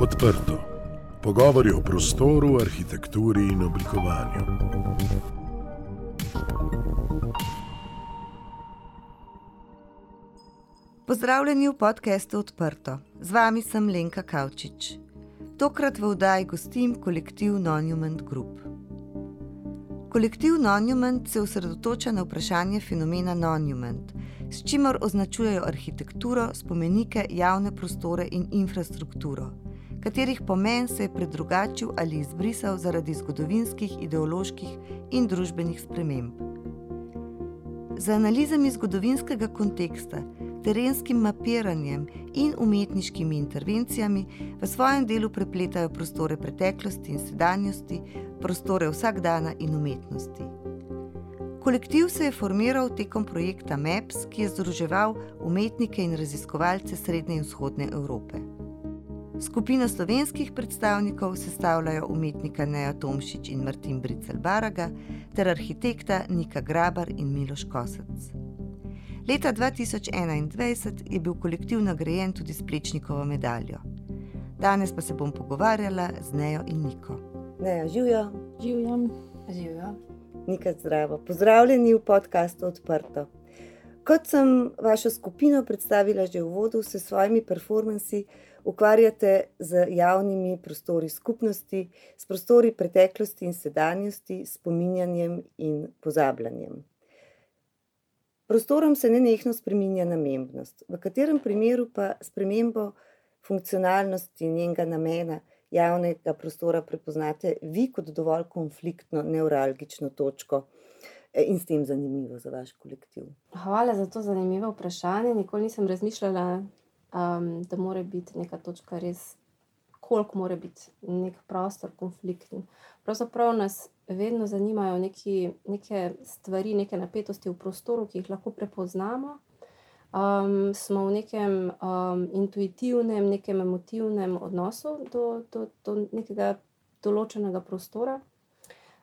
Odprto. Pogovori o prostoru, arhitekturi in oblikovanju. Pozdravljeni v podkastu Odprto. Z vami sem Lenka Kavčič. Tokrat v oddaji gostim kolektiv Monument Group. Kolektiv Monument se osredotoča na vprašanje fenomena Monument, s čimer označujejo arhitekturo, spomenike, javne prostore in infrastrukturo, katerih pomen se je predrugačil ali izbrisal zaradi zgodovinskih, ideoloških in družbenih sprememb. Z analizami zgodovinskega konteksta, terenskim mapiranjem in umetniškimi intervencijami v svojem delu prepletajo prostore preteklosti in sedanjosti, prostore vsakdana in umetnosti. Kolektiv se je formiral tekom projekta MEPS, ki je združeval umetnike in raziskovalce Srednje in Vzhodne Evrope. Skupino slovenskih predstavnikov sestavljajo umetnika Neja Tomšič in Martin Bricel Baraga ter arhitekta Nika Grabar in Miloš Kosec. Leta 2021 je bil kolektiv nagrajen tudi s Plečnikovo medaljo. Danes pa se bom pogovarjala z Nejo in Niko. Neja, živijo. Živim. Živijo. Nikaj zdravo. Pozdravljeni v podkastu Odprto. Kot sem vašo skupino predstavila že v uvodu, se s svojimi performansi ukvarjate z javnimi prostori skupnosti, s prostori preteklosti in sedanjosti, spominjanjem in pozabljanjem. Prostorom se nenehno spreminja namembnost, v katerem primeru pa spremembo funkcionalnosti njenega namena javnega prostora prepoznate vi kot dovolj konfliktno, neuralgično točko eh, in s tem zanimivo za vaš kolektiv? Hvala za to zanimivo vprašanje. Nikoli nisem razmišljala, um, da mora biti neka točka res, koliko mora biti nek prostor konfliktni. Pravzaprav nas vedno zanimajo neki, neke stvari, neke napetosti v prostoru, ki jih lahko prepoznamo um, smo v nekem um, intuitivnem, nekem emotivnem odnosu do, do, do nekega določenega prostora.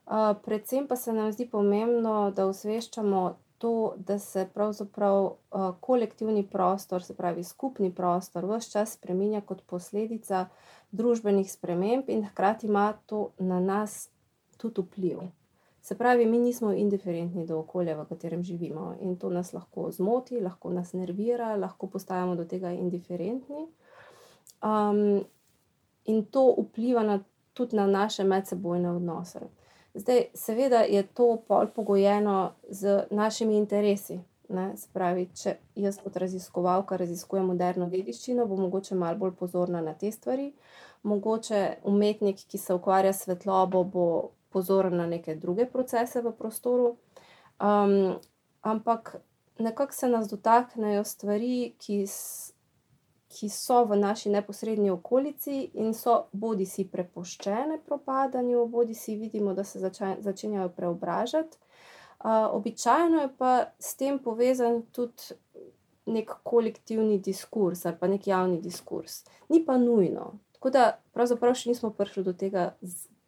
Uh, predvsem pa se nam zdi pomembno, da osveščamo to, da se pravzaprav uh, kolektivni prostor, se pravi skupni prostor, vse čas spremenja kot posledica družbenih sprememb in hkrati ima to na nas tudi vpliv. Se pravi, mi nismo indiferentni do okolja, v katerem živimo in to nas lahko zmoti, lahko nas nervira, lahko postajamo do tega indiferentni. Um, in to vpliva na, tudi na naše medsebojne odnose. Zdaj, seveda je to pol pogojeno z našimi interesi. Ne? Se pravi, če jaz kot raziskovalka raziskujem moderno dediščino, bom mogoče malo bolj pozorna na te stvari. Mogoče umetnik, ki se ukvarja s svetlobo, bo pozoren na neke druge procese v prostoru. Um, ampak nekako se nas dotaknejo stvari, ki, ki so v naši neposrednji okolici in so bodi si prepuščene propadanju, bodi si vidimo, da se zača, začenjajo preobražati. Uh, običajno je pa s tem povezan tudi nek kolektivni diskurs ali pa nek javni diskurs. Ni pa nujno. Tako da pravzaprav še nismo prišli do tega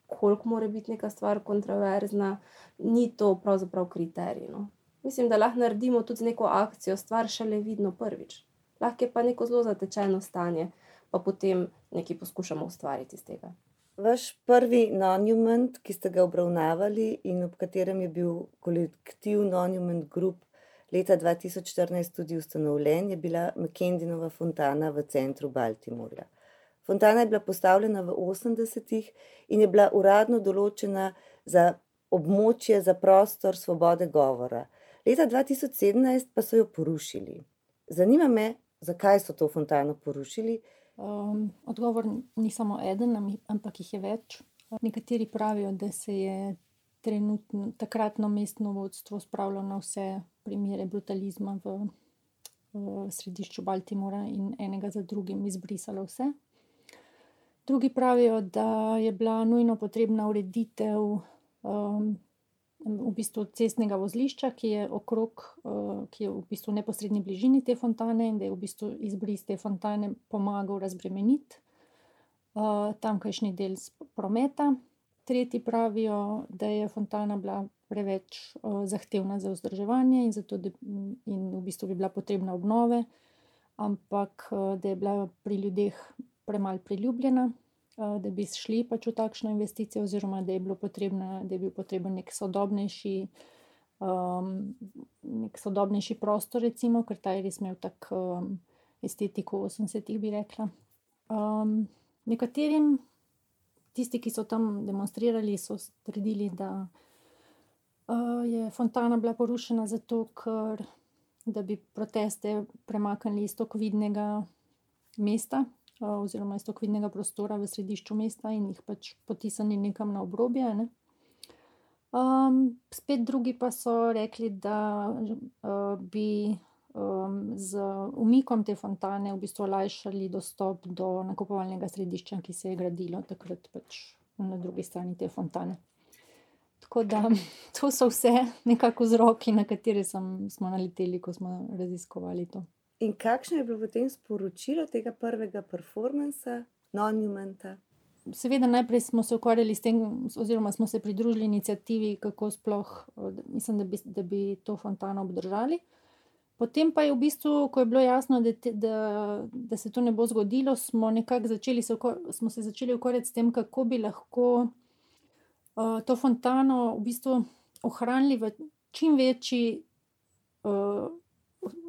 koliko mora biti neka stvar kontroverzna, ni to pravzaprav kriterij. No. Mislim, da lahko naredimo tudi neko akcijo, stvar šele vidno prvič. Lahko je pa neko zelo zatečeno stanje, pa potem nekaj poskušamo ustvariti iz tega. Vaš prvi monument, ki ste ga obravnavali in ob katerem je bil kolektiv Monument Group leta 2014 tudi ustanovljen, je bila McKendinova fontana v centru Baltimorja. Fontana je bila postavljena v 80-ih in je bila uradno določena za območje za prostor svobode govora. Leta 2017 pa so jo porušili. Zanima me, zakaj so to fontano porušili. Um, odgovor ni samo eden, ampak jih je več. Nekateri pravijo, da se je trenutno, takratno mestno vodstvo spravilo na vse primere brutalizma v, v središču Baltimora in enega za drugim izbrisalo vse. Drugi pravijo, da je bila nujno potrebna ureditev um, v bistvu cestnega vozlišča, ki je okrog, uh, ki je v bistvu v neposrednji bližini te fontane in da je v bistvu izbris te fontane pomagal razbremeniti uh, tamkajšnji del prometa. Tretji pravijo, da je fontana bila preveč uh, zahtevna za vzdrževanje in, zato, da, in v bistvu bi bila potrebna obnove, ampak da je bila pri ljudeh premalo priljubljena, da bi šli pač v takšno investicijo, oziroma da je, potrebna, da je bil potreben nek sodobnejši, um, nek sodobnejši prostor, recimo, ker ta je res imel tako um, estetiko 80-ih, bi rekla. Um, nekaterim, tisti, ki so tam demonstrirali, so trdili, da uh, je fontana bila porušena zato, ker da bi proteste premaknili iz tako vidnega mesta, oziroma iz tako vidnega prostora v središču mesta in jih pač potisnili nekam na obrobje. Ne? Um, spet drugi pa so rekli, da uh, bi um, z umikom te fontane v bistvu olajšali dostop do nakupovalnega središča, ki se je gradilo takrat pač na drugi strani te fontane. Tako da to so vse nekako vzroki, na katere sem, smo naleteli, ko smo raziskovali to. In kakšno je bilo potem sporočilo tega prvega performansa, non-humanta? Seveda, najprej smo se ukvarjali s tem, oziroma smo se pridružili inicijativi, kako sploh, mislim, da bi, da bi to fontano obdržali. Potem pa je v bistvu, ko je bilo jasno, da, te, da, da se to ne bo zgodilo, smo, začeli se, smo se začeli ukvarjati s tem, kako bi lahko uh, to fontano v bistvu ohranili v čim večji. Uh,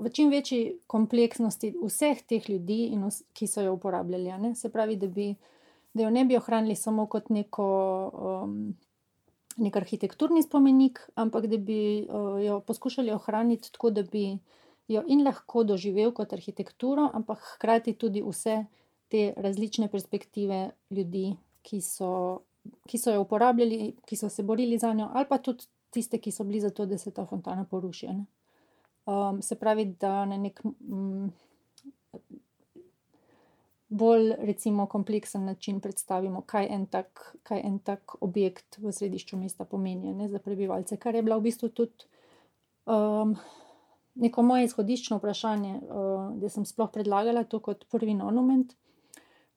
V čim večji kompleksnosti vseh teh ljudi, in, ki so jo uporabljali. Ne? Se pravi, da, bi, da jo ne bi ohranili samo kot neko, um, nek arhitekturni spomenik, ampak da bi uh, jo poskušali ohraniti tako, da bi jo in lahko doživel kot arhitekturo, ampak hkrati tudi vse te različne perspektive ljudi, ki so ki so jo uporabljali, ki so se borili za njo, ali pa tudi tiste, ki so bili za to, da se ta fontana poruši. Um, se pravi, da na nek um, bolj, recimo, kompleksen način predstavimo, kaj en tak, kaj en tak objekt v središču mesta pomeni ne, za prebivalce, kar je bilo v bistvu tudi. Um, Neko moje izhodiščno vprašanje, uh, da sem sploh predlagala to kot prvi monument,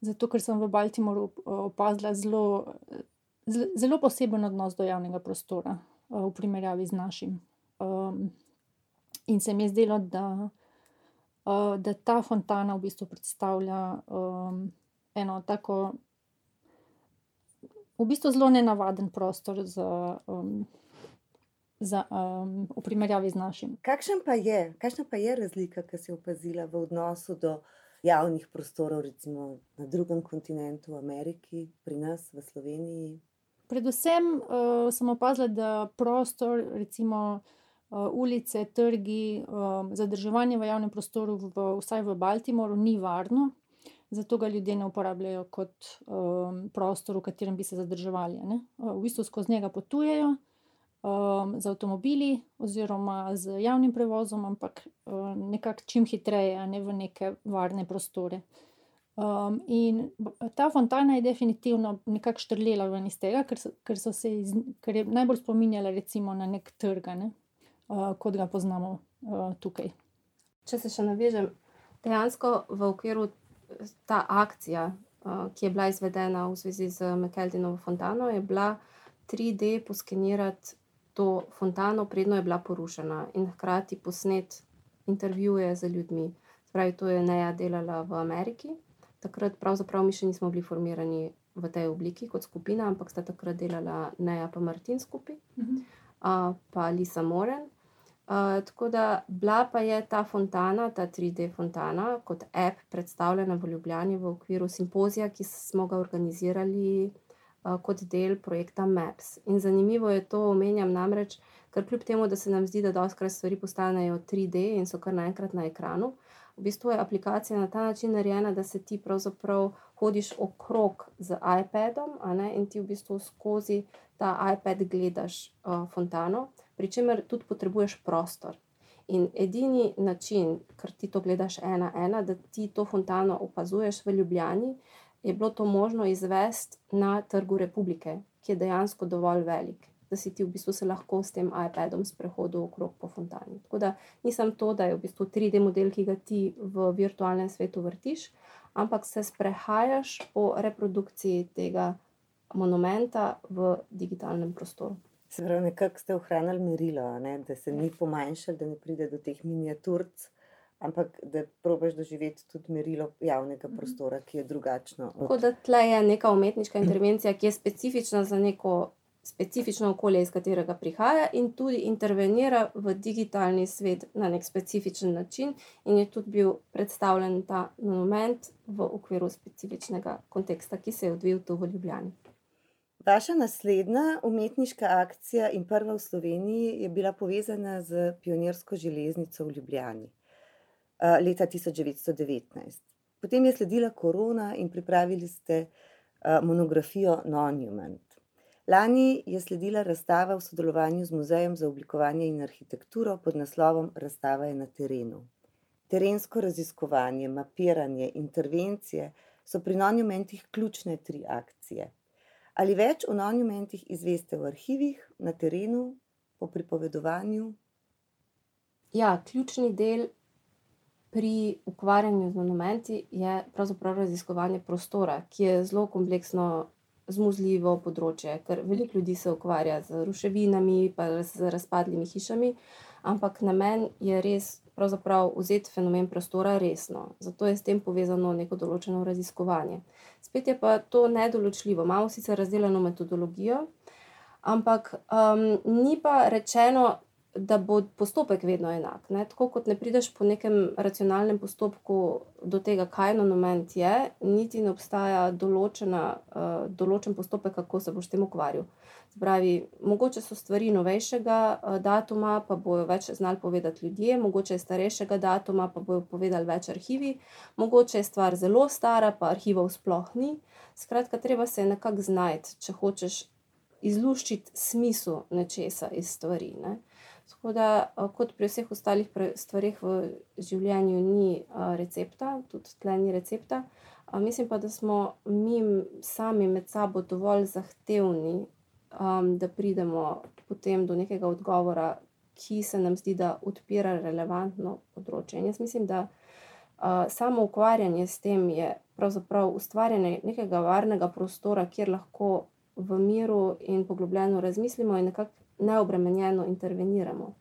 zato ker sem v Baltimoru opazila zelo, zelo poseben odnos do javnega prostora v primerjavi z našim. Um, in se mi je zdelo, da, uh, da ta fontana v bistvu predstavlja um, eno tako, v bistvu zelo nenavaden prostor za. Um, Za, um, v primerjavi z našim. Pa je, kakšna pa je razlika, ki si opazila v odnosu do javnih prostorov, recimo na drugem kontinentu, v Ameriki, pri nas, v Sloveniji? Predvsem uh, sem opazila, da prostor, recimo uh, ulice, trgi, um, zadrževanje v javnem prostoru, v, vsaj v Baltimoru, ni varno. Zato ga ljudje ne uporabljajo kot um, prostor, v katerem bi se zadrževali. Uh, v bistvu skozi njega potujejo, um, z avtomobili oziroma z javnim prevozom, ampak um, nekako čim hitreje, ne v neke varne prostore. Um, in ta fontana je definitivno nekako štrlela ven iz tega, ker, so, ker, so iz, ker je najbolj spominjala na nek trg, ne, kot ga poznamo uh, tukaj. Če se še navežem, dejansko v okviru ta akcija, ki je bila izvedena v zvezi z Mekeldinovo fontano, je bila 3D poskenirati to fontano, predno je bila porušena in hkrati posnet intervjuje z ljudmi. Spravi, to je Neja delala v Ameriki. Takrat pravzaprav mi še nismo bili formirani v tej obliki kot skupina, ampak sta takrat delala Neja pa Martin skupaj, uh -huh. uh, pa Lisa Moren. Uh, tako da bila pa je ta fontana, ta 3D fontana, kot app predstavljena v Ljubljani v okviru simpozija, ki smo ga organizirali kot del projekta Maps. In zanimivo je to, omenjam namreč, ker kljub temu, da se nam zdi, da doskrat stvari postanejo 3D in so kar naenkrat na ekranu, v bistvu je aplikacija na ta način narejena, da se ti pravzaprav hodiš okrog z iPadom ne, in ti v bistvu skozi ta iPad gledaš uh, fontano, pri čemer tudi potrebuješ prostor. In edini način, ker ti to gledaš ena, ena, da ti to fontano opazuješ v Ljubljani, je bilo to možno izvesti na trgu Republike, ki je dejansko dovolj velik, da si ti v bistvu se lahko s tem iPadom sprehodil okrog po fontani. Tako da nisem to, da je v bistvu 3D model, ki ga ti v virtualnem svetu vrtiš, ampak se sprehajaš po reprodukciji tega monumenta v digitalnem prostoru. Se pravi, nekako ste ohranili merilo, ne? da se ni pomanjšal, da ne pride do teh miniaturc ampak da probiš doživeti tudi merilo javnega prostora, ki je drugačno. Tako da tle je neka umetniška intervencija, ki je specifična za neko specifično okolje, iz katerega prihaja, in tudi intervenira v digitalni svet na nek specifičen način, in je tudi bil predstavljen ta monument v okviru specifičnega konteksta, ki se je odvijal tu v Ljubljani. Vaša naslednja umetniška akcija in prva v Sloveniji je bila povezana z pionirsko železnico v Ljubljani leta 1919. Potem je sledila korona in pripravili ste monografijo Monument. Lani je sledila razstava v sodelovanju z Muzejem za oblikovanje in arhitekturo pod naslovom Razstava je na terenu. Terensko raziskovanje, mapiranje, intervencije so pri monumentih ključne tri akcije. Ali več o monumentih izveste v arhivih, na terenu, po pripovedovanju? Ja, ključni del pri ukvarjanju z monumenti je pravzaprav raziskovanje prostora, ki je zelo kompleksno zmuzljivo področje, ker veliko ljudi se ukvarja z ruševinami, pa z razpadlimi hišami, ampak namen je res pravzaprav vzeti fenomen prostora resno. Zato je s tem povezano neko določeno raziskovanje. Spet je pa to nedoločljivo, imamo sicer razdeljeno metodologijo, ampak ni pa rečeno, da bo postopek vedno enak, ne, tako kot ne prideš po nekem racionalnem postopku do tega, kaj monument je, niti ne obstaja določena, določen postopek, kako se boš tem ukvarjal. Pravi, mogoče so stvari novejšega, datuma, pa bojo več znali povedati ljudje, mogoče je starejšega datuma, pa bojo povedali več arhivi, mogoče je stvar zelo stara, pa arhivov sploh ni. Skratka, treba se je nekako znajti, če hočeš izluščiti smisel nečesa iz stvari, ne. Tako da, kot pri vseh ostalih stvareh v življenju ni, recepta, tudi tule ni recepta. mislim pa, da smo mi sami med sabo dovolj zahtevni, da pridemo potem do nekega odgovora, ki se nam zdi, da odpira relevantno področje, in jaz mislim, da, samo ukvarjanje s tem je pravzaprav ustvarjanje nekega varnega prostora, kjer lahko v miru in poglobljeno razmislimo in nekako neobremenjeno interveniramo.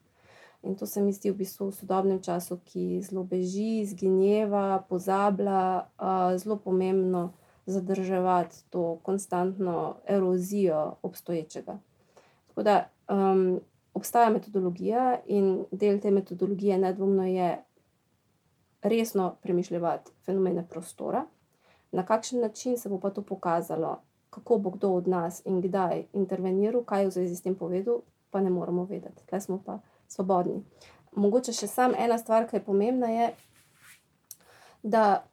In to se mi zdi v bistvu v sodobnem času, ki zelo beži, izgineva, pozablja, zelo pomembno zadrževati to konstantno erozijo obstoječega. Tako da, obstaja metodologija in del te metodologije nedvomno je resno premišljevati fenomene prostora. Na kakšen način, se bo pa to pokazalo, kako bo kdo od nas in kdaj interveniral, kaj v zvezi s tem povedal, pa ne moremo vedeti, tule smo pa svobodni. Mogoče še samo ena stvar, ke je pomembna, je, da,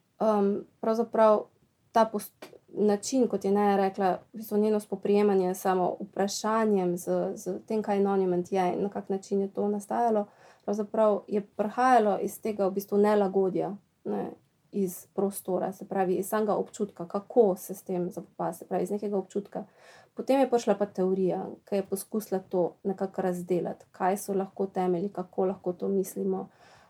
pravzaprav ta način, kot je Neja rekla, v bistvu njeno spoprijemanje s samovprašanjem, s, s tem, kaj monument je in na kak način je to nastajalo, pravzaprav je prihajalo iz tega v bistvu nelagodja, ne, iz prostora, se pravi, iz samega občutka, kako se s tem spopasti, se pravi, iz nekega občutka. Potem je prišla pa teorija, ke je poskusila to nekako razdelati, kaj so lahko temelji, kako lahko to mislimo,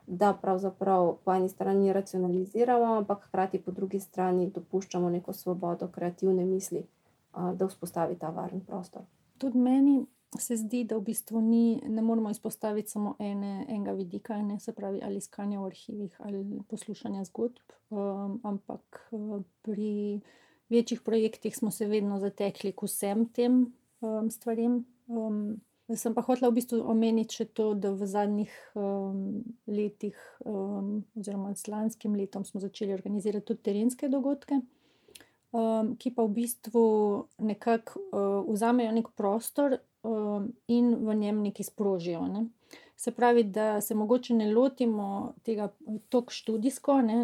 da pravzaprav po eni strani racionaliziramo, ampak hkrati po drugi strani dopuščamo neko svobodo kreativne misli, da vzpostavi ta varen prostor. Tudi meni se zdi, da v bistvu ni, ne moremo izpostaviti samo ene, enega vidika, ne, se pravi, ali iskanja v arhivih ali poslušanja zgodb, ampak, pri večjih projektih smo se vedno zatekli k vsem tem, stvarem, sem pa hotela v bistvu omeniti še to, da v zadnjih, letih, oziroma z lanskim letom smo začeli organizirati tudi terenske dogodke, ki pa v bistvu nekako, vzamejo neki prostor, in v njem nekaj sprožijo, ne. Se pravi, da se mogoče ne lotimo tega toliko študijsko, ne,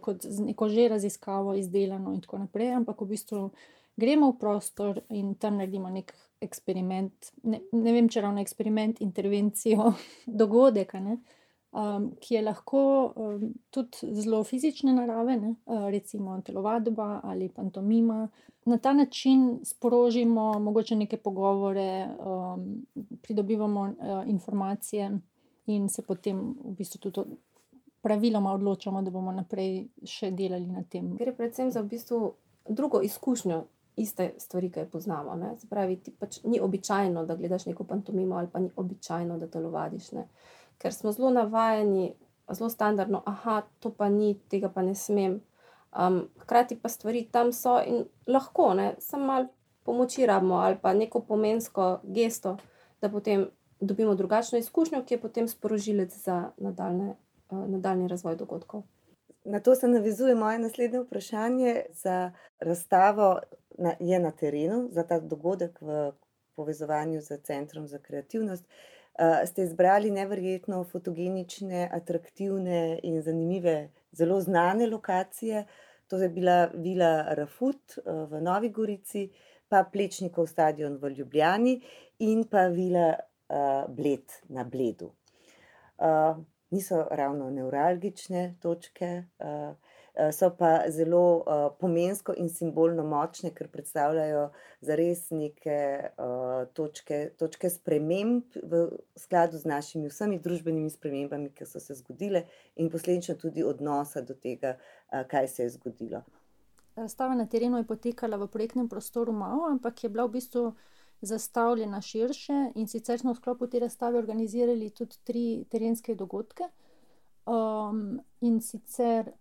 kot z neko že raziskavo, izdelano in tako naprej, ampak v bistvu gremo v prostor in tam naredimo neki eksperiment, ne, ne vem, če ravno eksperiment, intervencijo, dogodek, ne, ki je lahko, tudi zelo fizične narave, ne, recimo telovadba ali pantomima. Na ta način sprožimo mogoče neke pogovore, pridobivamo, informacije in se potem v bistvu tudi praviloma odločamo, da bomo naprej še delali na tem. Gre predvsem za v bistvu drugo izkušnjo iste stvari, ke jo poznamo, ne, se pravi, ti pač ni običajno, da gledaš neko pantomimo, ali pa ni običajno, da telovadiš, ne. Ker smo zelo navajeni zelo standardno, aha, to pa ni, tega pa ne smem. Um, hkrati pa stvari tam so in lahko, ne, samo malo pomoči rabimo ali pa neko pomensko gesto, da potem dobimo drugačno izkušnjo, ki je potem sporožilec za nadaljne, uh, nadaljni razvoj dogodkov. Na to se navezuje moje naslednje vprašanje za razstavo, na, je na terenu, za ta dogodek v povezovanju z Centrom za kreativnost. Uh, ste izbrali neverjetno fotogenične, atraktivne in zanimive, zelo znane lokacije. To je bila Vila Rafut uh, v Novi Gorici, pa Plečnikov stadion v Ljubljani in pa Vila uh, Bled na Bledu. Uh, niso ravno neuralgične točke, uh, so pa zelo uh, pomensko in simbolno močne, ker predstavljajo zares neke uh, točke, točke sprememb v skladu z našimi vsemi družbenimi spremembami, ki so se zgodile, in posledično tudi odnosa do tega, uh, kaj se je zgodilo. Razstava na terenu je potekala v projektnem prostoru Mao, ampak je bila v bistvu zastavljena širše in sicer smo v sklopu te razstave organizirali tudi tri terenske dogodke. Um, in sicer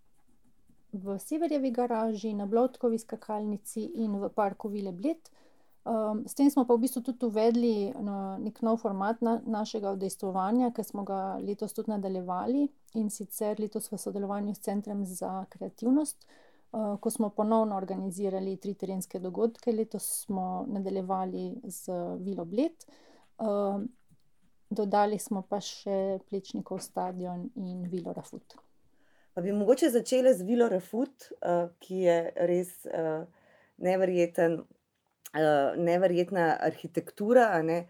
v Severjevi garaži, na Blotkovi skakalnici in v parku Vile Bled. Um, s tem smo pa v bistvu tudi uvedli no, nek nov format na, našega udejstvovanja, ki smo ga letos tudi nadaljevali in sicer letos v sodelovanju s Centrem za kreativnost. Eh, ko smo ponovno organizirali tri terenske dogodke, letos smo nadaljevali z Vilo Bled, eh, dodali smo pa še Plečnikov stadion in Vilo Rafut. Pa bi mogoče začeli z Vilo Rafut, eh, ki je res neverjeten, neverjetna arhitektura. Ne?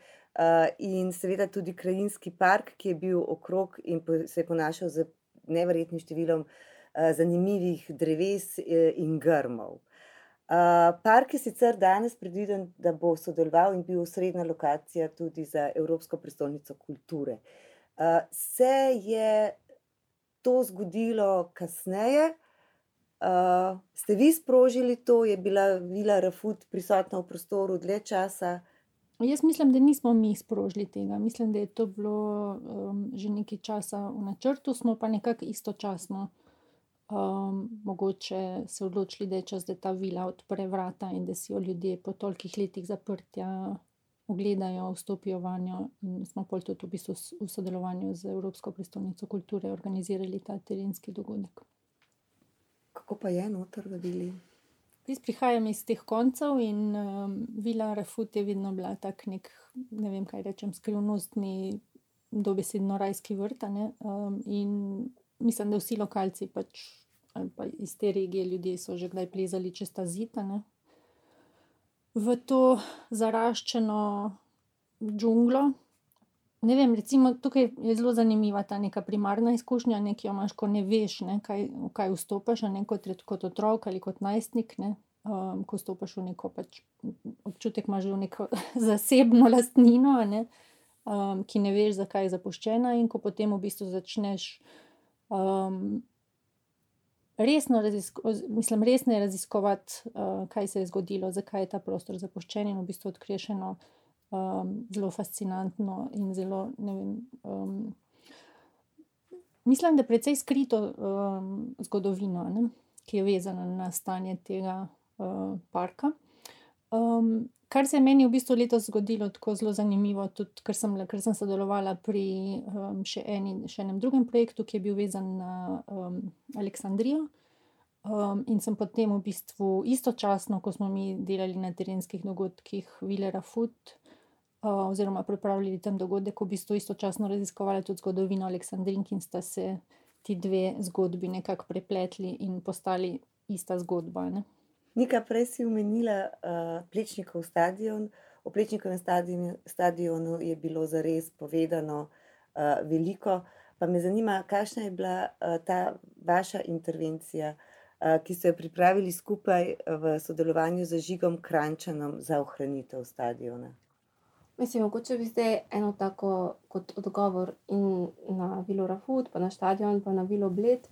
In seveda tudi krajinski park, ki je bil okrog in se je ponašal z neverjetnim številom Eh, zanimivih dreves eh, in grmov. Eh, park je sicer danes predviden, da bo sodeloval in bil srednja lokacija tudi za Evropsko prestolnico kulture. Se je to zgodilo kasneje? Ste vi sprožili to, je bila Vila Rafut prisotna v prostoru dlje časa? Jaz mislim, da nismo mi sprožili tega. Mislim, da je to bilo um, že nekaj časa v načrtu, smo pa nekako istočasno um, mogoče se odločili, da je čas, da ta vila odpre vrata in da si jo ljudje po tolikih letih zaprtja ogledajo, vstopijo vanjo. In smo pol tudi v, bistvu v sodelovanju z Evropsko prestolnico kulture organizirali ta terenski dogodek. Kako pa je noter v vili? Jaz prihajam iz teh koncev in um, vila Rafut je vedno bila tak nek, ne vem kaj rečem, skrivnostni, dobesedno rajski vrt. Um, in mislim, da vsi lokalci pač, pa iz te regije ljudje so že kdaj plezali čez ta zita. Ne? V to zaraščeno džunglo. Ne vem, recimo, tukaj je zelo zanimiva ta neka primarna izkušnja, ki jo imaš, ko ne veš, ne, kaj, v kaj vstopiš, ne kot, kot otrok ali kot najstnik. Ne, um, ko vstopiš v neko pač, občutek, imaš v neko zasebno lastnino, ne, um, ki ne veš, zakaj je zapuščena, in ko potem v bistvu začneš um, resno, razisko, mislim, resno je raziskovati, uh, kaj se je zgodilo, zakaj je ta prostor zapuščen in v bistvu odkriješ eno um, zelo fascinantno in zelo, vem. Um, Mislim, da je precej skrito um, zgodovino, ne, ki je vezana na stanje tega uh, parka. Um, Kar se je meni v bistvu letos zgodilo, tako zelo zanimivo, tudi ker sem, ker sem sodelovala pri um, še, eni, še enem drugem projektu, ki je bil vezan na um, Aleksandrijo. Um, in sem potem v bistvu istočasno, ko smo mi delali na terenskih dogodkih Vilera Food, uh, oziroma pripravljali tam dogodek, v bistvu istočasno raziskovala tudi zgodovino Aleksandrink in sta se ti dve zgodbi nekako prepletli in postali ista zgodba. Ne? Nika, prej si omenila uh, Plečnikov stadion. O Plečnikovem stadionu, stadionu je bilo zares povedano uh, veliko. Pa me zanima, kakšna je bila uh, ta vaša intervencija, uh, ki ste jo pripravili skupaj v sodelovanju z Žigom Krančanom za ohranitev stadiona. Mislim, mogoče bi zdaj eno tako kot odgovor in na Vilo Rafut, pa na stadion, pa na Vilo Bled.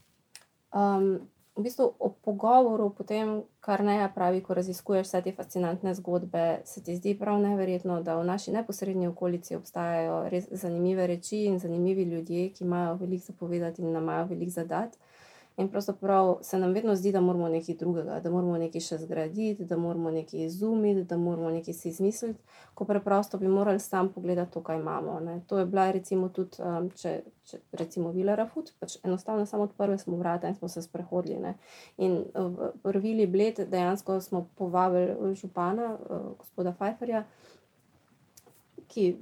Um, v bistvu ob pogovoru, potem, kar ne pravi, ko raziskuješ vse te fascinantne zgodbe, se ti zdi prav neverjetno, da v naši neposrednji okolici obstajajo res zanimive reči in zanimivi ljudje, ki imajo veliko zapovedati in nam imajo veliko zadati. In pravzaprav se nam vedno zdi, da moramo nekaj drugega, da moramo nekaj še zgraditi, da moramo nekaj izumiti, da moramo nekaj si izmisliti, ko preprosto bi morali sam pogledati to, kaj imamo. Ne. To je bila recimo tudi, um, če, če recimo Vila Rafut, pač enostavno samo odprli smo vrata in smo se sprehodili. Ne. In v prvili bled dejansko smo povabili župana, uh, gospoda Pfeifferja, ki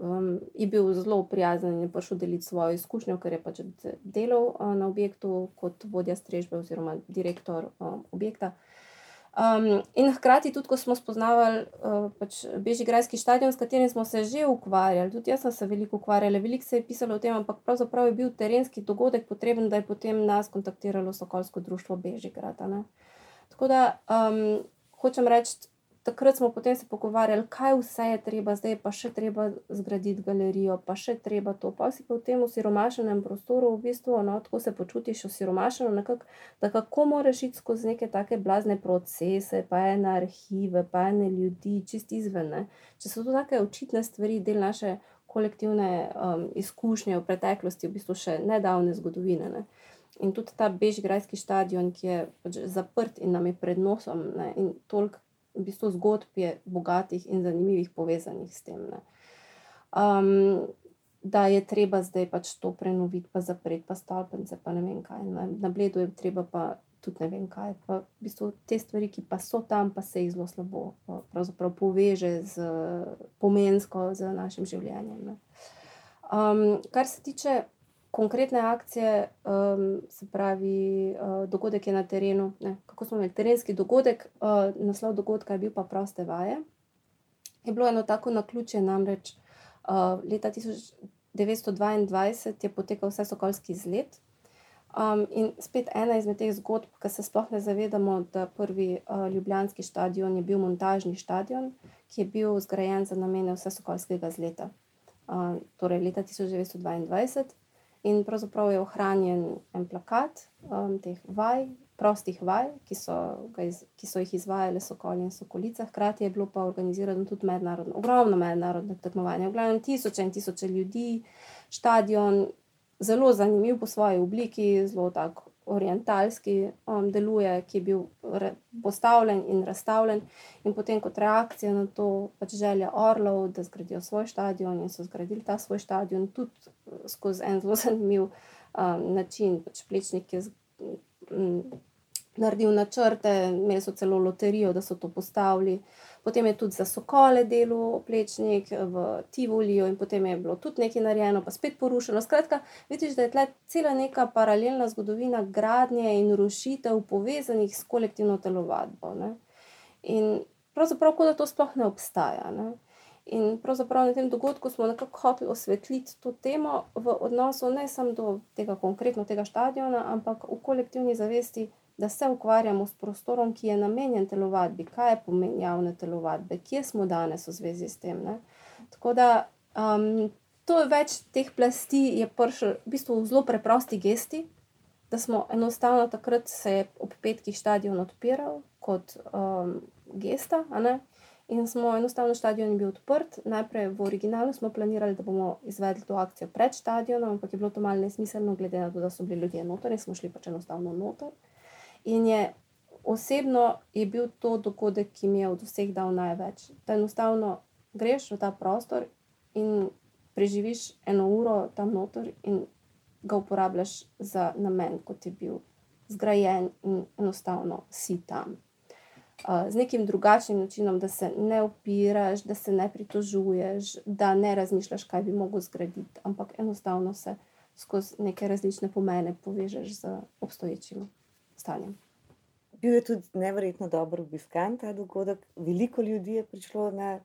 um, je bil zelo prijazen in je prišel deliti svojo izkušnjo, ker je pač delal uh, na objektu kot vodja strežbe oziroma direktor um, objekta. Um, in hkrati, tudi ko smo spoznavali uh, pač Bežigrajski stadion, s katerim smo se že ukvarjali, tudi jaz sem se veliko ukvarjala, veliko se je pisalo o tem, ampak pravzaprav je bil terenski dogodek potreben, da je potem nas kontaktiralo Sokolsko društvo Bežigrada. Tako da um, hočem reči, takrat smo potem se pogovarjali, kaj vse je treba, zdaj pa še treba zgraditi galerijo, pa še treba to. Pa si pa v tem osiromašenem prostoru, v bistvu, no, tako se počutiš osiromašeno, nekak, da kako moraš iti skozi neke take blazne procese, pa ene arhive, pa ene ljudi, čist izven. Če so to take očitne stvari, del naše kolektivne um, izkušnje v preteklosti, v bistvu še nedavne zgodovine. Ne. In tudi ta Bežgrajski stadion, ki je pač zaprt in nam je pred nosom, ne, in toliko v bistvu zgodb je bogatih in zanimivih povezanih s tem. Um, da je treba zdaj pač to prenoviti, pa zapreti, pa stolpence, pa ne vem kaj. Na, na bledu je treba pa tudi ne vem kaj. Pa v bistvu te stvari, ki pa so tam, pa se jih zelo slabo poveže z pomensko, z našim življenjem. Um, kar se tiče konkretne akcije, um, se pravi, uh, dogodek je na terenu. Ne, kako smo imeli terenski dogodek, uh, naslov dogodka je bil pa proste vaje. Je bilo eno tako na ključe, namreč uh, leta 1922 je potekal vse sokolski izlet. Um, in spet ena izmed teh zgodb, ki se sploh ne zavedamo, da prvi uh, ljubljanski stadion je bil montažni stadion, ki je bil zgrajen za namene vse sokolskega izleta. Uh, torej, leta 1922 In pravzaprav je ohranjen en plakat um, teh vaj, prostih vaj, ki so, iz, ki so jih izvajale Sokolje in Sokolice. Hkrati je bilo pa organizirano tudi mednarodno, ogromno mednarodno tekmovanje, v glavnem tisoče in tisoče ljudi, stadion, zelo zanimiv po svoji obliki, zelo tako orientalski um, deluje, ki je bil postavljen in razstavljen, in potem kot reakcija na to, pač želja Orlov, da zgradijo svoj stadion, in so zgradili ta svoj stadion tudi uh, skozi en zelo zanimiv um, način, pač plečnik je. Um, naredil načrte, imeli so celo loterijo, da so to postavili. Potem je tudi za sokole delal oplečnik v Tivolijo, in potem je bilo tudi nekaj narejeno, pa spet porušeno. Skratka, vidiš, da je tle cela neka paralelna zgodovina gradnje in rušitev povezanih s kolektivno telovadbo. Ne? In pravzaprav, kot da to sploh ne obstaja. Ne? In pravzaprav na tem dogodku smo nekako hoteli osvetliti to temo v odnosu ne samo do tega konkretno tega stadiona, ampak v kolektivni zavesti da se ukvarjamo s prostorom, ki je namenjen telovadbi, kaj je pomen javne telovadbe, kje smo danes v zvezi s tem. Ne? Tako da um, to je več teh plasti, je prišel v bistvu v zelo preprosti gesti, da smo enostavno takrat se ob petkih stadion odpiral kot um, gesta. In smo enostavno, stadion je bil odprt. Najprej v originalu smo planirali, da bomo izvedli to akcijo pred stadionom, ampak je bilo to malce nesmiselno, glede na to, da so bili ljudje noter in smo šli pač enostavno noter. In je osebno je bil to dogodek, ki mi je od vseh dal največ. Da enostavno greš v ta prostor in preživiš eno uro tam noter in ga uporabljaš za namen, kot je bil zgrajen, in enostavno si tam. Z nekim drugačnim načinom, da se ne opiraš, da se ne pritožuješ, da ne razmišljaš, kaj bi lahko zgraditi, ampak enostavno se skozi neke različne pomene povežeš z obstoječim stanjem. Bil je tudi nevrjetno dobro obiskan ta dogodek, veliko ljudi je prišlo na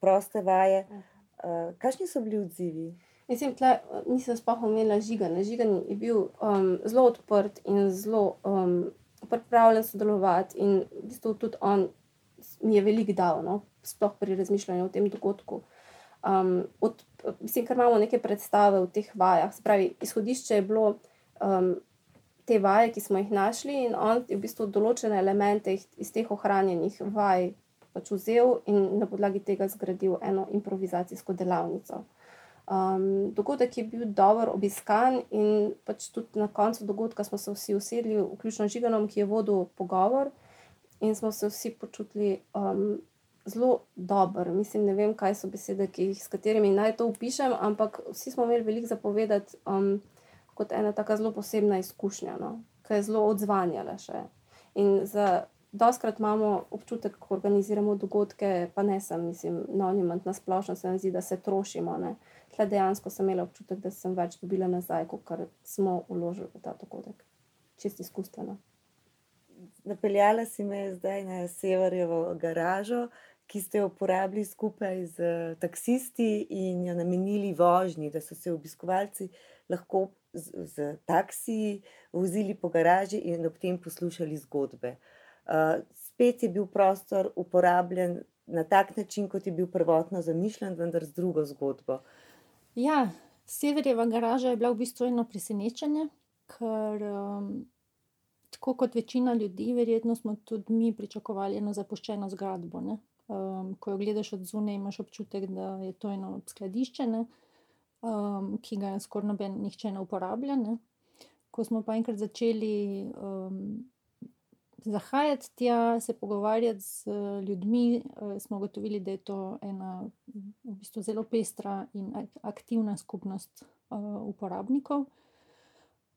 proste vaje. Uh, kakšni so bili odzivi? Mislim, da nisem sploh omenila žiganja. Žigan je bil um, zelo odprt in zelo um, pripravljen sodelovati, in v bistvu tudi on mi je veliko dal, no? sploh pri razmišljanju o tem dogodku. Um, od, mislim, ker imamo neke predstave v teh vajah. Spravi, izhodišče je bilo um, te vaje, ki smo jih našli, in on je v bistvu določene elemente iz teh ohranjenih vaj pač vzel in na podlagi tega zgradil eno improvizacijsko delavnico. Um, dogodek je bil dobro obiskan, in pač tudi na koncu dogodka smo se vsi usedli, vključno z Žiganom, ki je vodil pogovor, in smo se vsi počutili um, zelo dobro. Mislim, ne vem, kaj so besede, jih, s katerimi naj to opišem, ampak vsi smo imeli veliko zapovedati um, kot ena tako zelo posebna izkušnja, no? ki je zelo odzvanjala še. In za doskrat imamo občutek, ko organiziramo dogodke, pa ne sem, mislim, no, nimam na splošno, se mi zdi, da se trošimo. Ne? Tle dejansko sem imela občutek, da sem več dobila nazaj, kot smo vložili v ta dogodek. Čisti izkustveno. Napeljala si me zdaj na Severjevo garažo, ki ste jo uporabili skupaj z taksisti in jo namenili vožnji, da so se obiskovalci lahko z, z taksiji vozili po garaži in ob tem poslušali zgodbe. Uh, spet je bil prostor uporabljen na tak način, kot je bil prvotno zamišljen, vendar z drugo zgodbo. Ja, Severjeva garaža je bila v bistvu eno presenečenje, ker um, tako kot večina ljudi, verjetno smo tudi mi pričakovali eno zapuščeno zgradbo. Ne? Um, ko jo gledaš od zunaj, imaš občutek, da je to eno skladišče, um, ki ga skoraj noben nihče ne uporablja. Ne? Ko smo pa enkrat začeli um, zahajati tja, se pogovarjati z ljudmi, uh, smo ugotovili, da je to ena v bistvu zelo pestra in aktivna skupnost uh, uporabnikov.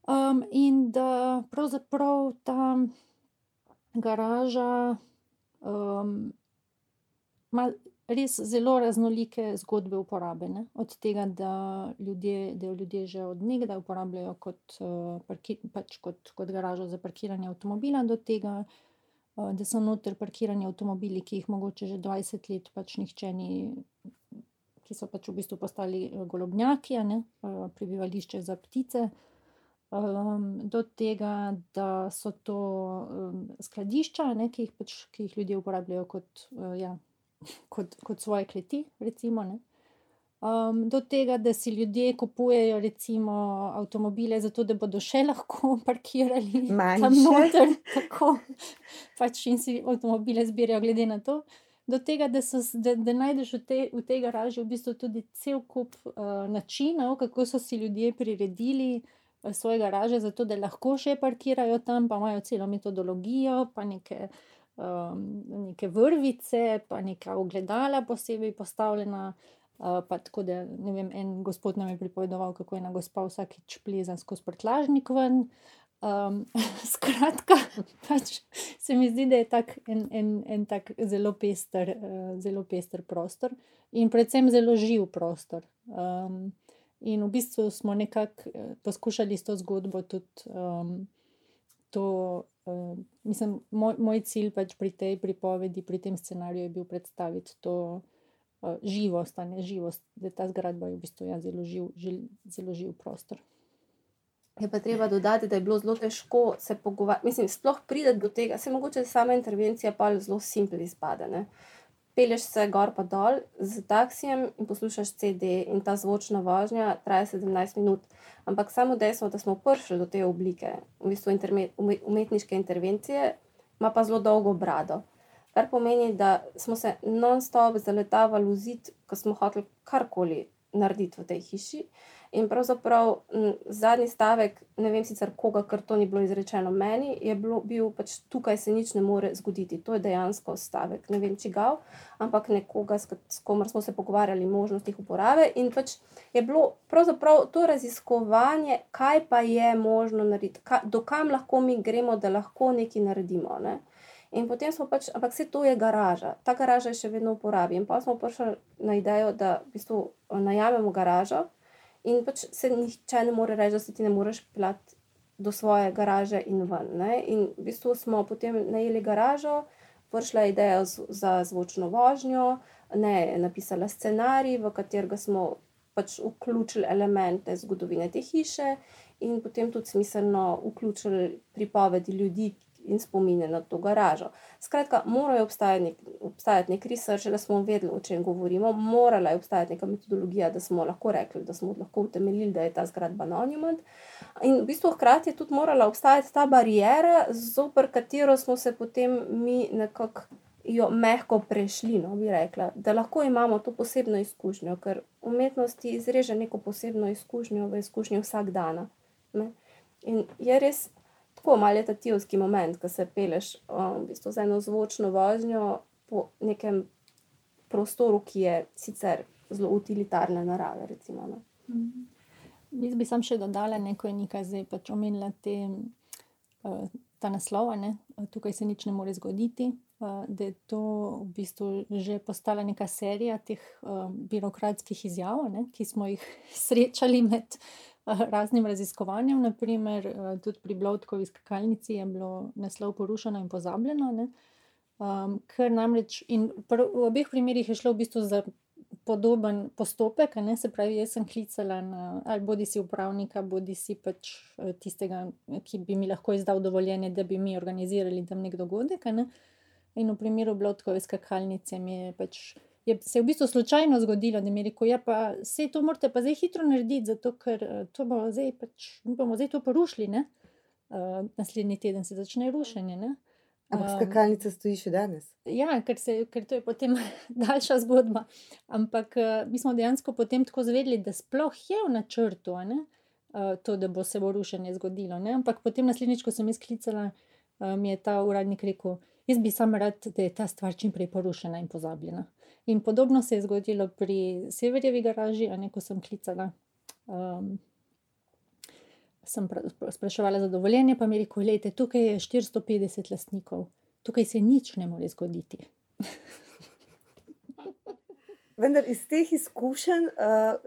Um, in da pravzaprav ta garaža. Um, res zelo raznolike zgodbe uporabe. Ne? Od tega, da, ljudje, da jo ljudje že od nekdaj uporabljajo kot, parki, pač kot, kot garažo za parkiranje avtomobila, do tega, da so noter parkirani avtomobili, ki jih mogoče že 20 let pač nihče ni. Ki so pač v bistvu postali golobnjaki, ne, prebivališče za ptice, um, do tega, da so to um, skladišča, ne, ki, jih pač, ki jih ljudje uporabljajo kot uh, ja, kot, kot svoje kleti, recimo. Um, do tega, da si ljudje kupujejo recimo, avtomobile, zato da bodo še lahko parkirali tam noter, tako pač in si avtomobile zbirajo, glede na to. Do tega, da, so, da, da najdeš v, te, v tej garaži v bistvu tudi cel kup uh, načinov, kako so si ljudje priredili uh, svoje garaže, zato da lahko še parkirajo tam, pa imajo celo metodologijo, pa nekaj um, neke vrvice, pa neka ogledala posebej postavljena. Uh, pa tako da, ne vem, en gospod nam je pripovedoval, kako je na gospa vsakeč plezan skozi prtlažnik ven. Um, skratka, pač se mi zdi, da je tak en, en, en tak zelo pester, uh, zelo pester prostor in predvsem zelo živ prostor. Um, in v bistvu smo nekako uh, poskušali s to zgodbo tudi um, to uh, mislim, moj, moj cilj pač pri tej pripovedi, pri tem scenariju je bil predstaviti to uh, živost, a ne živost, da ta zgradba je v bistvu ja, zelo, živ, žil, zelo živ prostor. Je pa treba dodati, da je bilo zelo težko se pogovarjati. Mislim, sploh prideti do tega, se mogoče sama intervencija pa zelo simpel izpade. Uh, Pelješ se gor pa dol z taksijem in poslušaš CD, in ta zvočna vožnja traja 17 minut. Ampak samo dejstvo, da smo prišli do te oblike, v bistvu umetniške intervencije, ima pa zelo dolgo brado. Kar pomeni, da smo se non-stop zaletavali v zid, ko smo hoteli karkoli narediti v tej hiši. In pravzaprav zadnji stavek, ne vem sicer koga, ker to ni bilo izrečeno meni, je bilo, bil pač tukaj se nič ne more zgoditi. To je dejansko stavek, ne vem čigav, ampak nekoga, s, s komer smo se pogovarjali o možnostih uporabe. In pač je bilo pravzaprav to raziskovanje, kaj pa je možno narediti, kaj, do kam lahko mi gremo, da lahko nekaj naredimo. Ne? In potem smo pač, ampak vse to je garaža, ta garaža je še vedno uporabi. In pa smo prišli na idejo, da v bistvu najamemo garažo. In pač se nihče ne more reči, da se ti ne moreš plati do svoje garaže in ven. Ne? In v bistvu smo potem najeli garažo, prišla je ideja za zvočno vožnjo, ne napisala scenarij, v katerega smo pač vključili elemente zgodovine te hiše, in potem tudi smiselno vključili pripovedi ljudi, in spomine na to garažo. Skratka, morajo obstajati nek, obstajati nek research, da smo vedeli, o čem govorimo, morala je obstajati neka metodologija, da smo lahko rekli, da smo lahko utemeljili, da je ta zgradba monument. In v bistvu hkrati je tudi morala obstajati ta barijera, zoper katero smo se potem mi nekako. Jo mehko prešli, no, bi rekla, da lahko imamo to posebno izkušnjo, ker umetnost izreže neko posebno izkušnjo v izkušnji vsak dan. In je res tako meditativski moment, ko se peleš um, v bistvu z eno zvočno vožnjo po nekem prostoru, ki je sicer zelo utilitarne narave. Recimo, no. mm. Jaz bi sam še dodala nekaj, nekaj zdaj pač omenila te, uh, ta naslova, ne? tukaj se nič ne more zgoditi. Uh, da je to v bistvu že postala neka serija teh uh, birokratskih izjav, ne, ki smo jih srečali med uh, raznim raziskovanjem, naprimer eh, tudi pri Blodkovi skakalnici je bilo naslov porušeno in pozabljeno. Um, ker namreč in v obeh primerih je šlo v bistvu za podoben postopek, ne? se pravi, jaz sem klicala na ali bodi si upravnika, bodi si pač eh, tistega, ki bi mi lahko izdal dovoljenje, da bi mi organizirali tam nek dogodek. Ne? In v primeru Blodkove skakalnice mi je pač je se je v bistvu slučajno zgodilo, da mi je rekel, ja, pa vse to morate pa zdaj hitro narediti, zato ker eh, to bomo zdaj, pač, bomo zdaj to porušili. Uh, naslednji teden se začne rušenje. Ne? Ampak skakalnica stoji še danes. Ja, ker, se, ker to je potem daljša zgodba. Ampak uh, mi smo dejansko potem tako zvedeli, da sploh je v načrtu uh, to, da bo se bo rušenje zgodilo. Ne? Ampak potem naslednjič, ko sem jaz klicala, mi je ta uradnik rekel, jaz bi samo rad, da je ta stvar čim prej porušena in pozabljena. In podobno se je zgodilo pri Severjevi garaži, a neko sem klicala. Um, sem spraševala za dovoljenje, pa mi je rekel: tukaj je 450 lastnikov, tukaj se nič ne more zgoditi. Vendar iz teh izkušenj uh,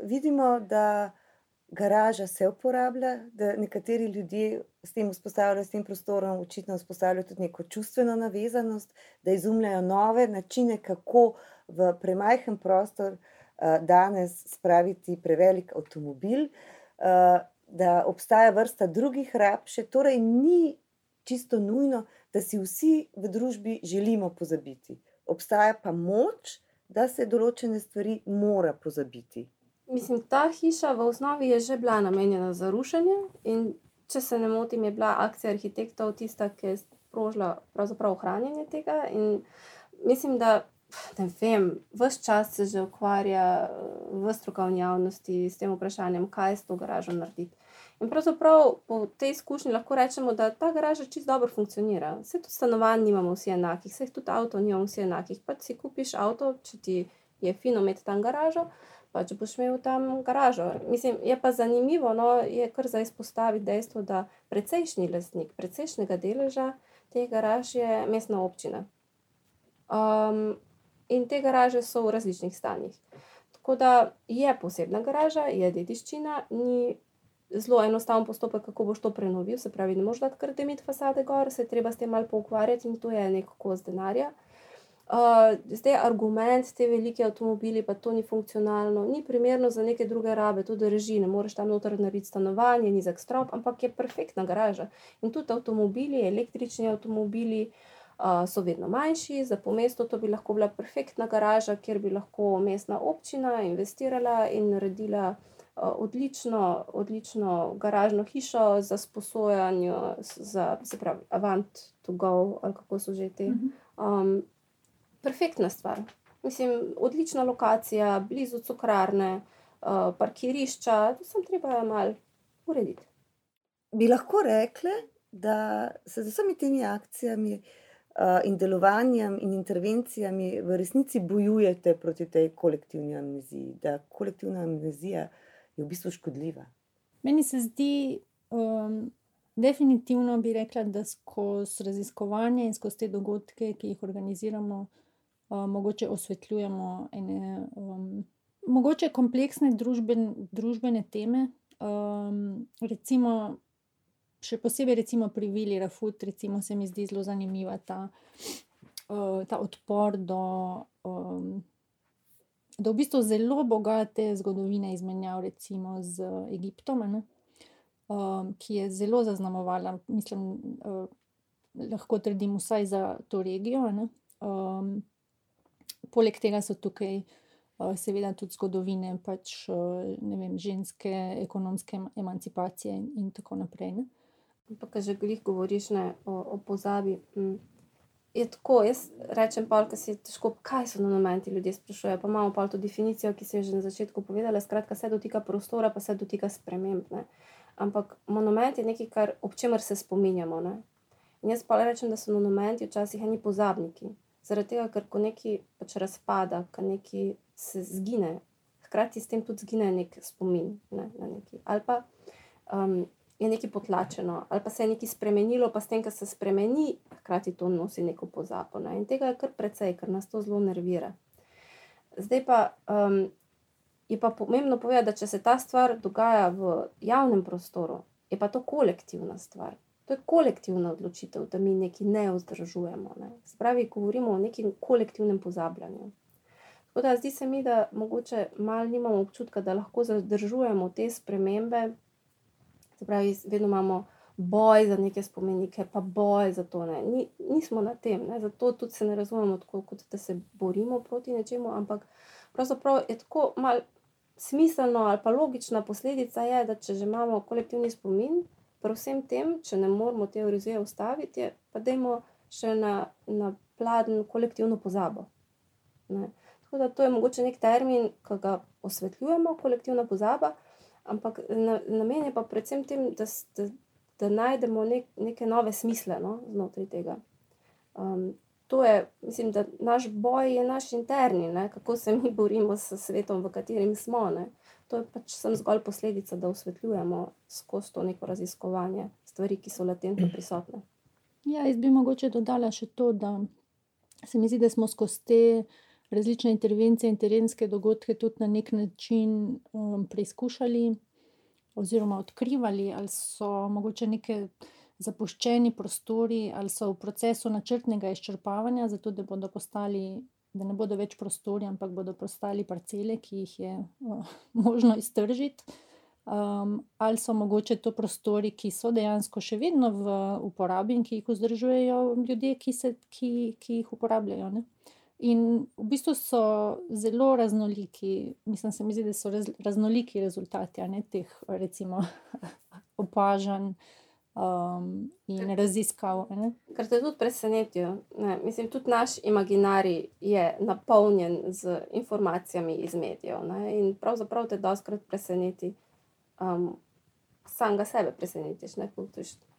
vidimo, da garaža se uporablja, da nekateri ljudje s tem vzpostavljajo, s tem prostorom, očitno vzpostavljajo tudi neko čustveno navezanost, da izumljajo nove načine, kako uh, v premajhen prostor uh, danes spraviti prevelik avtomobil, uh, da obstaja vrsta drugih rab, še torej ni čisto nujno, da si vsi v družbi želimo pozabiti. Obstaja pa moč, da se določene stvari mora pozabiti. Mislim, ta hiša v osnovi je že bila namenjena za rušenje. Če se ne motim, je bila akcija arhitektov tista, ki je sprožila ohranjanje tega. In mislim, da ne vem, vse čas se že ukvarja v strokovni javnosti s tem vprašanjem, kaj s to garažo narediti. In pravzaprav po tej izkušnji lahko rečemo, da ta garaža čisto dobro funkcionira. Vse to stanovanj nimamo vsi enakih, vse tudi avto nimamo vsi enakih. Pa si kupiš avto, če ti je fino imeti tam garažo, pa če boš imel tam garažo. Mislim, je pa zanimivo, no, je kar za izpostaviti dejstvo, da precejšnji lastnik, precejšnjega deleža te garaže je mestna občina. Um, in te garaže so v različnih stanjih. Tako da je posebna garaža, je dediščina, ni zelo enostaven postopek, kako boš to prenovil. Se pravi, ne moreš dati kar temit fasade gor, se treba s tem malo poukvarjati in to je nek kos denarja. Uh, zdaj, argument te velike avtomobili, pa to ni funkcionalno, ni primerno za neke druge rabe, tudi reži, ne moreš tam noter narediti stanovanje, nizek strop, ampak je perfektna garaža. In tudi avtomobili, električni avtomobili, uh, so vedno manjši, za pomesto to bi lahko bila perfektna garaža, kjer bi lahko mestna občina investirala in naredila odlično, odlično garažno hišo za sposojanje, za se pravi, avant to go, ali kako so že te. Um, perfektna stvar. Mislim, odlična lokacija, blizu cukrarne, uh, parkirišča, to sem treba malo urediti. Bi lahko rekli, da se z vsemi temi akcijami uh, in delovanjem in intervencijami v resnici bojujete proti tej kolektivni amneziji, da kolektivna amnezija je v bistvu škodljiva. Meni se zdi, um, definitivno bi rekla, da skozi raziskovanje in skozi te dogodke, ki jih organiziramo, um, mogoče osvetljujemo ene. Um, Mogoče kompleksne družben, družbene teme, um, recimo še posebej recimo pri Vili Rafut, recimo se mi zdi zelo zanimiva ta, uh, ta odpor do, um, do v bistvu zelo bogate zgodovine izmenjav recimo z Egiptom, ne, um, ki je zelo zaznamovala, mislim, uh, lahko trdim vsaj za to regijo. Um, poleg tega so tukaj uh, seveda tudi zgodovine pač, vem, ženske, ekonomske emancipacije in, in tako naprej. Ne? Pa, kar že glih govoriš ne, o, o pozabi. Mm. Je tako, jaz rečem, pa če si težko, kaj so monumenti, ljudje sprašujejo. Pa imamo pa to definicijo, ki si jo že na začetku povedala. Skratka, se dotika prostora, pa se dotika sprememb. Ne. Ampak monument je nekaj, kar, ob čemer se spominjamo. Ne. In jaz pa rečem, da so monumenti včasih eni pozabniki. Zaradi tega, ker ko neki pač razpada, ko neki se zgine, hkrati s tem tudi zgine nek spomin ne, na neki. Ali pa um, je nekaj potlačeno, ali pa se je nekaj spremenilo, pa s tem, kar se spremeni, hkrati to nosi neko pozabo. Ne? In tega je kar precej, ker nas to zelo nervira. Zdaj pa um, je pa pomembno povedati, da če se ta stvar dogaja v javnem prostoru, je pa to kolektivna stvar. To je kolektivna odločitev, da mi nekaj ne vzdržujemo. Ne? Spravi, govorimo o nekem kolektivnem pozabljanju. Tako da zdi se mi, da mogoče malo nimamo občutka, da lahko zadržujemo te spremembe, Se pravi, vedno imamo boj za neke spomenike, pa boj za to. Ni, nismo na tem, ne? zato tudi se ne razumemo tako, kot da se borimo proti nečemu, ampak pravzaprav je tako mal smiselno ali pa logična posledica, je, da če že imamo kolektivni spomin, predvsem tem, če ne moramo te orizije ustaviti, je, pa dajmo še na, na pladen kolektivno pozabo. Ne? Tako da to je mogoče nek termin, ki ga osvetljujemo, kolektivna pozaba. Ampak namen je pa predvsem tem, da, da, da najdemo nek, neke nove smisle no, znotraj tega. Um, to je, mislim, da naš boj je naš interni, ne, kako se mi borimo s svetom, v katerem smo. Ne. To je pač zgolj posledica, da osvetljujemo skozi to neko raziskovanje stvari, ki so latentno prisotne. Ja, jaz bi mogoče dodala še to, da se mi zdi, da smo skozi te različne intervencije in terenske dogodke tudi na nek način um, preizkušali oziroma odkrivali, ali so mogoče neke zapuščeni prostori, ali so v procesu načrtnega izčrpavanja, zato da bodo postali. Da ne bodo več prostori, ampak bodo postali parcele, ki jih je uh, možno iztržiti, um, ali so mogoče to prostori, ki so dejansko še vedno v uporabi in ki jih vzdržujejo ljudje, ki, se, ki, ki jih uporabljajo. Ne? In v bistvu so zelo raznoliki, mislim, se mi zdi, da so raz, raznoliki rezultati ne, teh, recimo, opažanj um, in raziskav. Ne. Kar te tudi presenetijo. Ne, mislim, tudi naš imaginarij je napolnjen z informacijami iz medijev. Ne, in pravzaprav te doskrat preseneti, um, samega sebe presenetiš.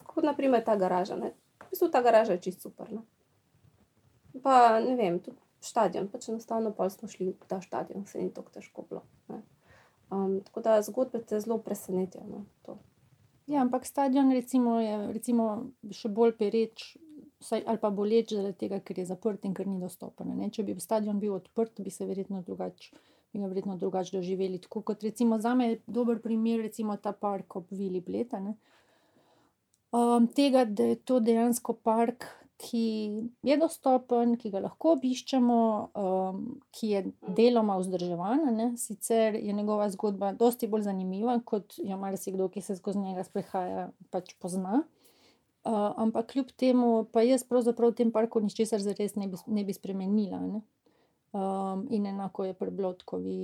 Kot naprimer ta garaža. Ne. V bistvu ta garaža je čist super. Ne. Pa ne vem, tudi stadion, pač enostavno pa smo šli v ta stadion, se ni tako težko bilo. Um, tako da zgodbe te zelo presenetijo. No, ja, ampak stadion recimo, je recimo še bolj pereč. Ali pa boleč zaradi tega, ker je zaprt in ker ni dostopen. Ne? Če bi stadion bil odprt, bi se verjetno drugače drugač doživeli. Tako kot recimo za me je dober primer, recimo ta park ob Vili Bleta. Um, tega, da je to dejansko park, ki je dostopen, ki ga lahko obiščemo, um, ki je deloma vzdrževan. Ne? Sicer je njegova zgodba precej bolj zanimiva, kot jo marsikdo, ki se skozi njega sprehaja, pač pozna. Uh, ampak kljub temu, pa jaz pravzaprav v tem parku ničesar zares ne bi, ne bi spremenila. Ne? Um, in enako je pri Blotkovi,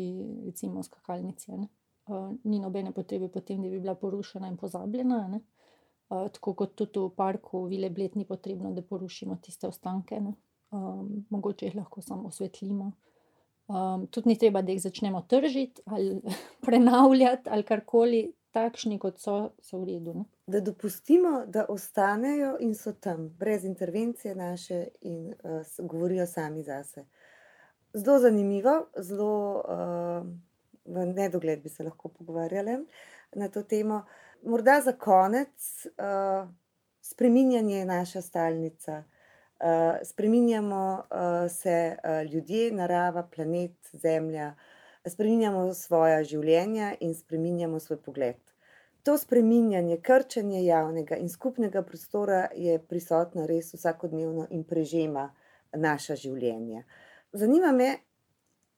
recimo, skakalnici. Uh, ni nobene potrebe potem, da bi bila porušena in pozabljena. Ne? Tako kot tudi v parku, vile bled, ni potrebno, da porušimo tiste ostanke. Um, mogoče jih lahko samo osvetlimo. Um, tudi ni treba, da jih začnemo tržiti ali prenavljati ali karkoli, takšni kot so, so v redu. Ne? Da dopustimo, da ostanejo in so tam, brez intervencije naše in uh, govorijo sami zase. Zelo zanimivo, zelo uh, v nedogled bi se lahko pogovarjali na to temo. Uh, morda za konec, uh, spreminjanje je naša stalnica. Uh, spreminjamo uh, se uh, ljudje, narava, planet, zemlja, spreminjamo svoje življenja in spreminjamo svoj pogled. To spreminjanje, krčenje javnega in skupnega prostora je prisotno res vsakodnevno in prežema naša življenja. Zanima me,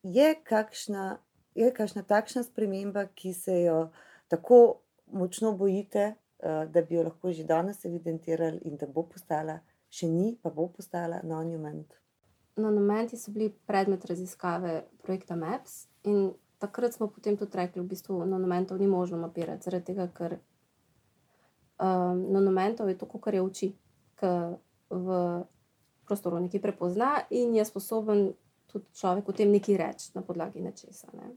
je kakšna, je kakšna takšna sprememba, ki se jo tako močno bojite, eh, da bi jo lahko že danes evidentirali in da bo postala še ni, pa bo postala monument. Monumenti so bili predmet raziskave projekta MAPS, in takrat smo potem tudi rekli, da v bistvu monumentov ni možno mapirati, zaradi tega, ker um, monumentov je to, kar je oči, ki v prostoru nekaj prepozna in je sposoben tudi človek o tem nekaj reči na podlagi nečesa. Ne.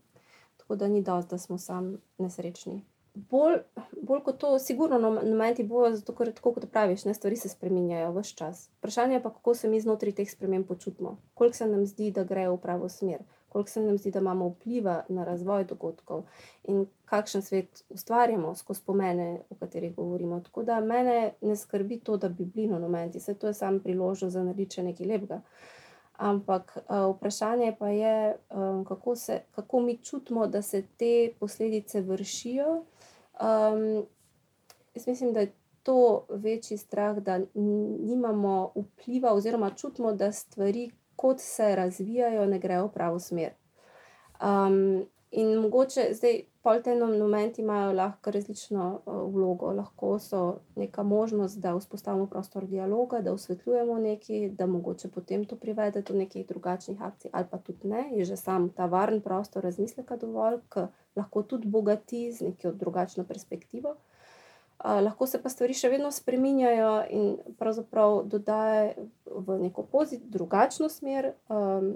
Tako da ni dosti, da smo sami nesrečni. Bolj, bolj kot to, sigurno na momenti bojo, zato ker tako kot praviš, ne, stvari se spreminjajo vse čas. Vprašanje pa, kako se mi znotraj teh sprememb počutimo, koliko se nam zdi, da gre v pravo smer koliko se nam zdi, da imamo vpliva na razvoj dogodkov in kakšen svet ustvarjamo skozi pomene, o katerih govorimo. Tako da mene ne skrbi to, da bi bili monumenti, vse to je samo priložnost za nariče nekaj lepega. Ampak uh, vprašanje pa je, um, kako, se, kako mi čutimo, da se te posledice vršijo. Um, jaz mislim, da je to večji strah, da nimamo vpliva, oziroma čutimo, da stvari, kot se razvijajo, ne grejo v pravo smer. Um, in mogoče zdaj, pol te momenti imajo lahko različno uh, vlogo. Lahko so neka možnost, da vzpostavimo prostor dialoga, da osvetljujemo nekaj, da mogoče potem to privede do nekih drugačnih akcij, ali pa tudi ne, je že sam ta varen prostor razmisleka dovolj, ki lahko tudi bogati z neko drugačno perspektivo. Uh, lahko se pa stvari še vedno spreminjajo in pravzaprav dodajajo v neko pozitivno, drugačno smer, um,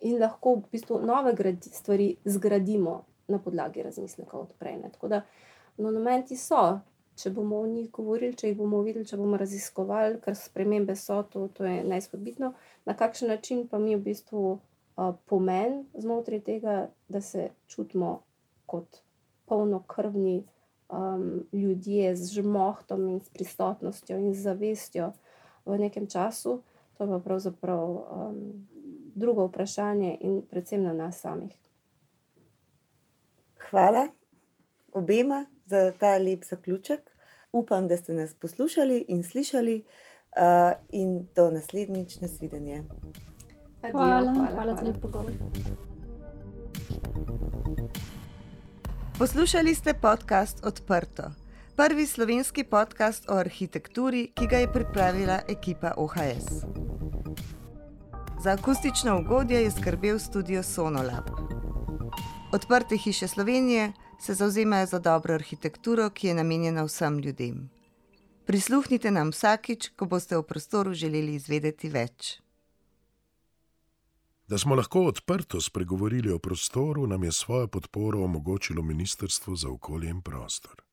in lahko v bistvu nove gradi, stvari zgradimo na podlagi razmisleka odprej. Tako da monumenti so, če bomo o njih govorili, če jih bomo videli, če bomo raziskovali, ker spremembe so, to, to je najshodbitno, na kakšen način pa mi v bistvu uh, pomen znotraj tega, da se čutimo kot polnokrvni um, ljudje z žmohtom in s prisotnostjo in zavestjo v nekem času, to je pa pravzaprav um, drugo vprašanje in predvsem na nas samih. Hvala obema za ta lep zaključek. Upam, da ste nas poslušali in slišali, uh, in do naslednjič nasvidenje. Hvala, hvala, hvala za lep pogovor. Poslušali ste podcast Odprto, prvi slovenski podcast o arhitekturi, ki ga je pripravila ekipa OHS. Za akustično ugodje je skrbel studio Sonolab. Odprte hiše Slovenije se zauzemajo za dobro arhitekturo, ki je namenjena vsem ljudem. Prisluhnite nam vsakič, ko boste v prostoru želeli izvedeti več. Da smo lahko odprto spregovorili o prostoru, nam je svojo podporo omogočilo Ministrstvo za okolje in prostor.